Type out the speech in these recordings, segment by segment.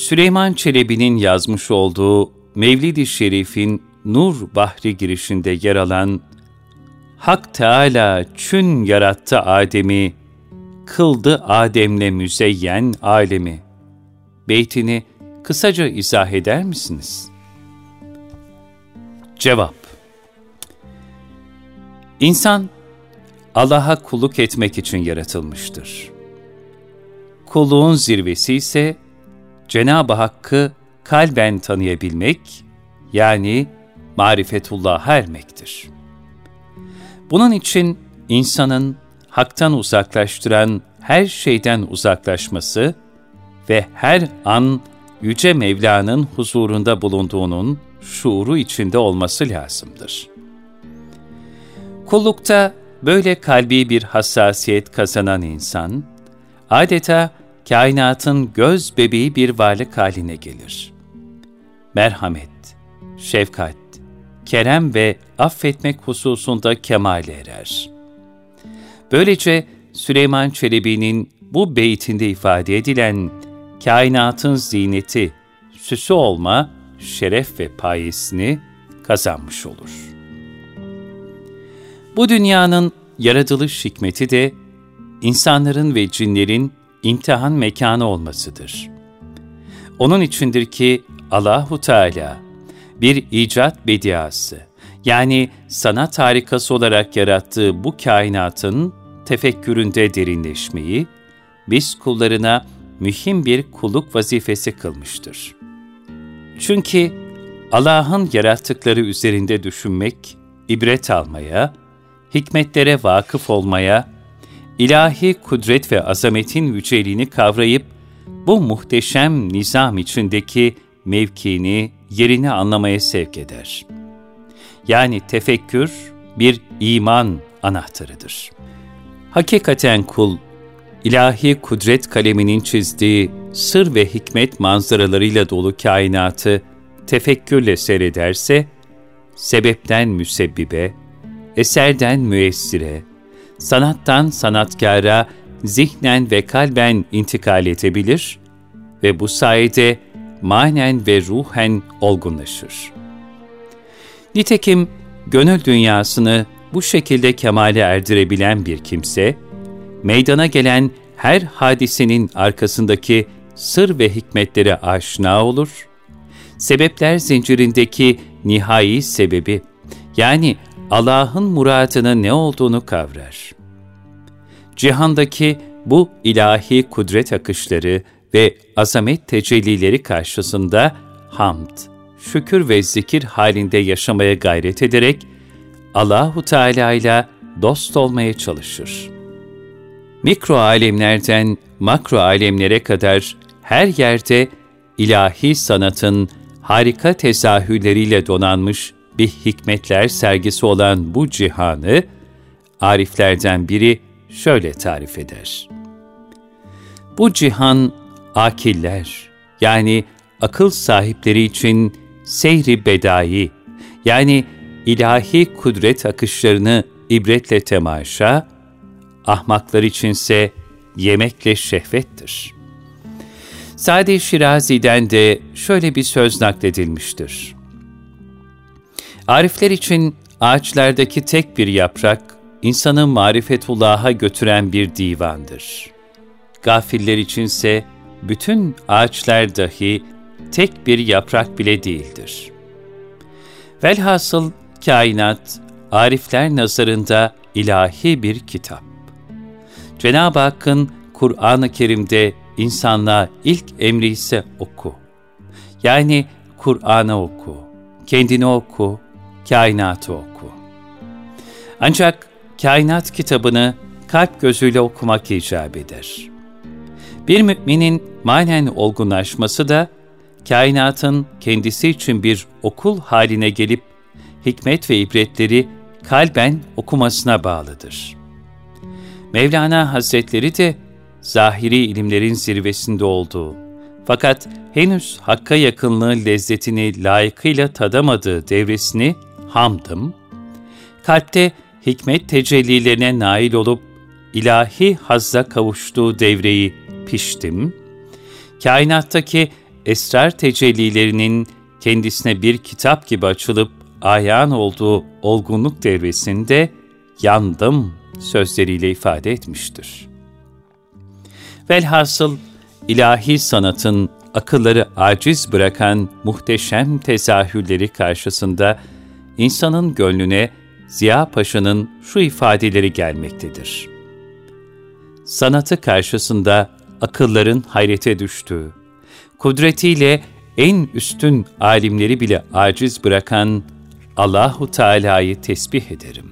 Süleyman Çelebi'nin yazmış olduğu Mevlid-i Şerif'in Nur Bahri girişinde yer alan Hak Teala çün yarattı Adem'i, kıldı Adem'le müzeyyen alemi. Beytini kısaca izah eder misiniz? Cevap İnsan, Allah'a kulluk etmek için yaratılmıştır. Kulluğun zirvesi ise Cenab-ı Hakk'ı kalben tanıyabilmek, yani marifetullah'a ermektir. Bunun için insanın haktan uzaklaştıran her şeyden uzaklaşması ve her an Yüce Mevla'nın huzurunda bulunduğunun şuuru içinde olması lazımdır. Kullukta böyle kalbi bir hassasiyet kazanan insan, adeta kainatın göz bebeği bir varlık haline gelir. Merhamet, şefkat, kerem ve affetmek hususunda kemale erer. Böylece Süleyman Çelebi'nin bu beytinde ifade edilen kainatın zineti, süsü olma, şeref ve payesini kazanmış olur. Bu dünyanın yaratılış hikmeti de insanların ve cinlerin imtihan mekanı olmasıdır. Onun içindir ki Allahu Teala bir icat bediası yani sanat harikası olarak yarattığı bu kainatın tefekküründe derinleşmeyi biz kullarına mühim bir kulluk vazifesi kılmıştır. Çünkü Allah'ın yarattıkları üzerinde düşünmek, ibret almaya, hikmetlere vakıf olmaya, ilahi kudret ve azametin yüceliğini kavrayıp bu muhteşem nizam içindeki mevkini, yerini anlamaya sevk eder. Yani tefekkür bir iman anahtarıdır. Hakikaten kul, ilahi kudret kaleminin çizdiği sır ve hikmet manzaralarıyla dolu kainatı tefekkürle seyrederse, sebepten müsebbibe, eserden müessire, sanattan sanatkara zihnen ve kalben intikal edebilir ve bu sayede manen ve ruhen olgunlaşır. Nitekim gönül dünyasını bu şekilde kemale erdirebilen bir kimse, meydana gelen her hadisenin arkasındaki sır ve hikmetlere aşina olur, sebepler zincirindeki nihai sebebi, yani Allah'ın muradının ne olduğunu kavrar. Cihandaki bu ilahi kudret akışları ve azamet tecellileri karşısında hamd, şükür ve zikir halinde yaşamaya gayret ederek Allahu Teala ile dost olmaya çalışır. Mikro alemlerden makro alemlere kadar her yerde ilahi sanatın harika tezahürleriyle donanmış bir hikmetler sergisi olan bu cihanı, ariflerden biri şöyle tarif eder. Bu cihan, akiller, yani akıl sahipleri için seyri bedai, yani ilahi kudret akışlarını ibretle temaşa, ahmaklar içinse yemekle şehvettir. Sade Şirazi'den de şöyle bir söz nakledilmiştir. Arifler için ağaçlardaki tek bir yaprak, insanı marifetullah'a götüren bir divandır. Gafiller içinse bütün ağaçlar dahi tek bir yaprak bile değildir. Velhasıl kainat, arifler nazarında ilahi bir kitap. Cenab-ı Hakk'ın Kur'an-ı Kerim'de insanlığa ilk emri ise oku. Yani Kur'an'ı oku, kendini oku, kainatı oku. Ancak kainat kitabını kalp gözüyle okumak icap eder. Bir müminin manen olgunlaşması da kainatın kendisi için bir okul haline gelip hikmet ve ibretleri kalben okumasına bağlıdır. Mevlana Hazretleri de zahiri ilimlerin zirvesinde olduğu, fakat henüz hakka yakınlığı lezzetini layıkıyla tadamadığı devresini hamdım, kalpte hikmet tecellilerine nail olup ilahi hazza kavuştuğu devreyi piştim, kainattaki esrar tecellilerinin kendisine bir kitap gibi açılıp ayan olduğu olgunluk devresinde yandım sözleriyle ifade etmiştir. Velhasıl ilahi sanatın akılları aciz bırakan muhteşem tezahürleri karşısında insanın gönlüne Ziya Paşa'nın şu ifadeleri gelmektedir. Sanatı karşısında akılların hayrete düştüğü, kudretiyle en üstün alimleri bile aciz bırakan Allahu Teala'yı tesbih ederim.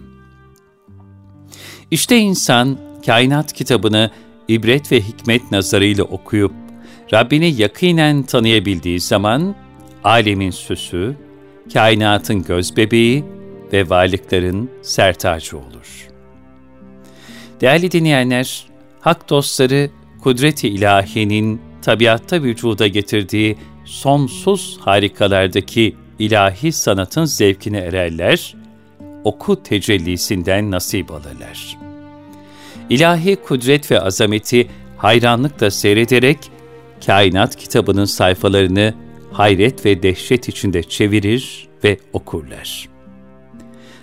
İşte insan kainat kitabını ibret ve hikmet nazarıyla okuyup Rabbini yakinen tanıyabildiği zaman alemin süsü, kainatın göz bebeği ve varlıkların sertacı olur. Değerli dinleyenler, hak dostları kudret-i ilahiyenin tabiatta vücuda getirdiği sonsuz harikalardaki ilahi sanatın zevkine ererler, oku tecellisinden nasip alırlar. İlahi kudret ve azameti hayranlıkla seyrederek, kainat kitabının sayfalarını hayret ve dehşet içinde çevirir ve okurlar.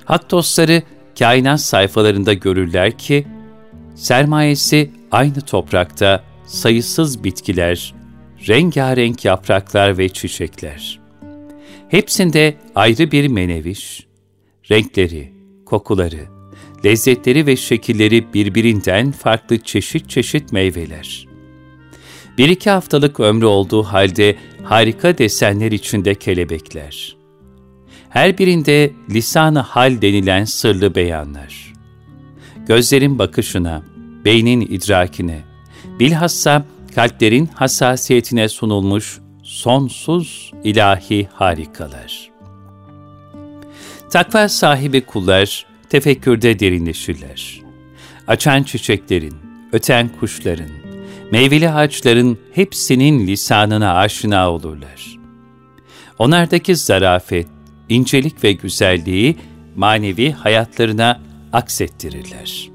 Hak dostları kainat sayfalarında görürler ki, sermayesi aynı toprakta sayısız bitkiler, rengarenk yapraklar ve çiçekler. Hepsinde ayrı bir meneviş, renkleri, kokuları, lezzetleri ve şekilleri birbirinden farklı çeşit çeşit meyveler. Bir iki haftalık ömrü olduğu halde harika desenler içinde kelebekler. Her birinde lisanı hal denilen sırlı beyanlar. Gözlerin bakışına, beynin idrakine, bilhassa kalplerin hassasiyetine sunulmuş sonsuz ilahi harikalar. Takva sahibi kullar tefekkürde derinleşirler. Açan çiçeklerin, öten kuşların, meyveli ağaçların hepsinin lisanına aşina olurlar. Onlardaki zarafet, incelik ve güzelliği manevi hayatlarına aksettirirler.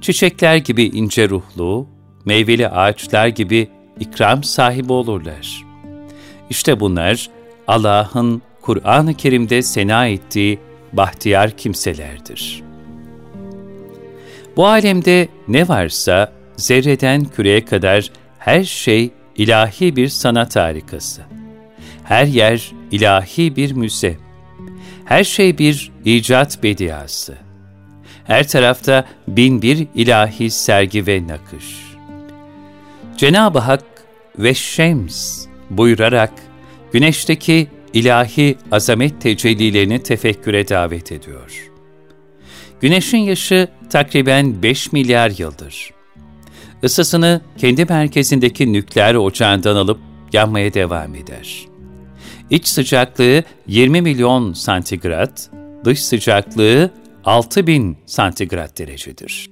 Çiçekler gibi ince ruhlu, meyveli ağaçlar gibi ikram sahibi olurlar. İşte bunlar Allah'ın Kur'an-ı Kerim'de sena ettiği bahtiyar kimselerdir. Bu alemde ne varsa zerreden küreye kadar her şey ilahi bir sanat harikası. Her yer ilahi bir müze. Her şey bir icat bediası. Her tarafta bin bir ilahi sergi ve nakış. Cenab-ı Hak ve Şems buyurarak güneşteki ilahi azamet tecellilerini tefekküre davet ediyor. Güneşin yaşı takriben 5 milyar yıldır. Isısını kendi merkezindeki nükleer ocağından alıp yanmaya devam eder. İç sıcaklığı 20 milyon santigrat, dış sıcaklığı 6000 santigrat derecedir.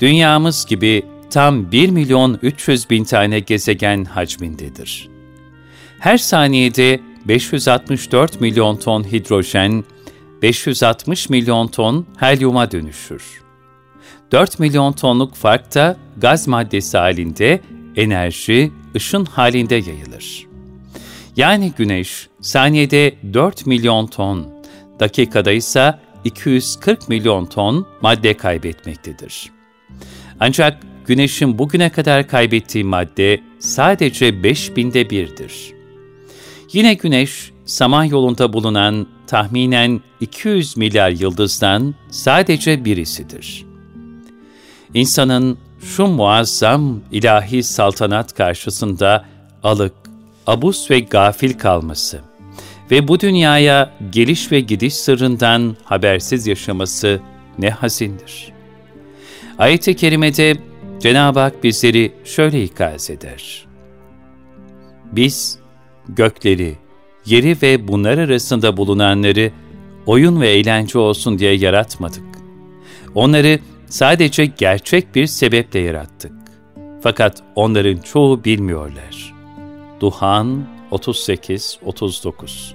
Dünyamız gibi tam 1 milyon 300 bin tane gezegen hacmindedir. Her saniyede 564 milyon ton hidrojen, 560 milyon ton helyuma dönüşür. 4 milyon tonluk fark da gaz maddesi halinde enerji, ışın halinde yayılır. Yani Güneş saniyede 4 milyon ton, dakikada ise 240 milyon ton madde kaybetmektedir. Ancak Güneş'in bugüne kadar kaybettiği madde sadece 5000'de birdir. Yine Güneş, Samanyolu'nda bulunan tahminen 200 milyar yıldızdan sadece birisidir. İnsanın şu muazzam ilahi saltanat karşısında alık, abus ve gafil kalması ve bu dünyaya geliş ve gidiş sırrından habersiz yaşaması ne hazindir. Ayet-i Kerime'de Cenab-ı Hak bizleri şöyle ikaz eder. Biz gökleri, yeri ve bunlar arasında bulunanları oyun ve eğlence olsun diye yaratmadık. Onları sadece gerçek bir sebeple yarattık. Fakat onların çoğu bilmiyorlar. Duhan 38-39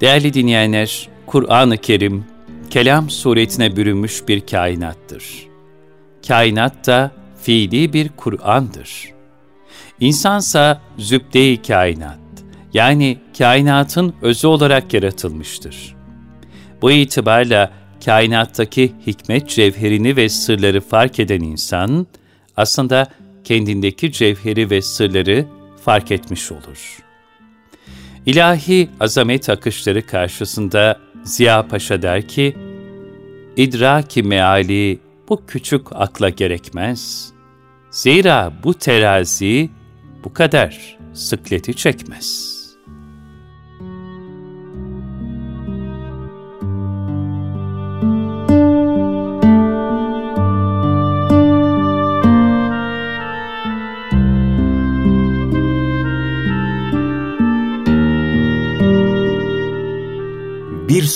Değerli dinleyenler, Kur'an-ı Kerim, kelam suretine bürünmüş bir kainattır. Kainat da fiili bir Kur'an'dır. İnsansa zübde-i kainat, yani kainatın özü olarak yaratılmıştır. Bu itibarla kainattaki hikmet cevherini ve sırları fark eden insan, aslında kendindeki cevheri ve sırları fark etmiş olur. İlahi azamet akışları karşısında Ziya Paşa der ki, İdraki meali bu küçük akla gerekmez. Zira bu terazi bu kadar sıkleti çekmez.''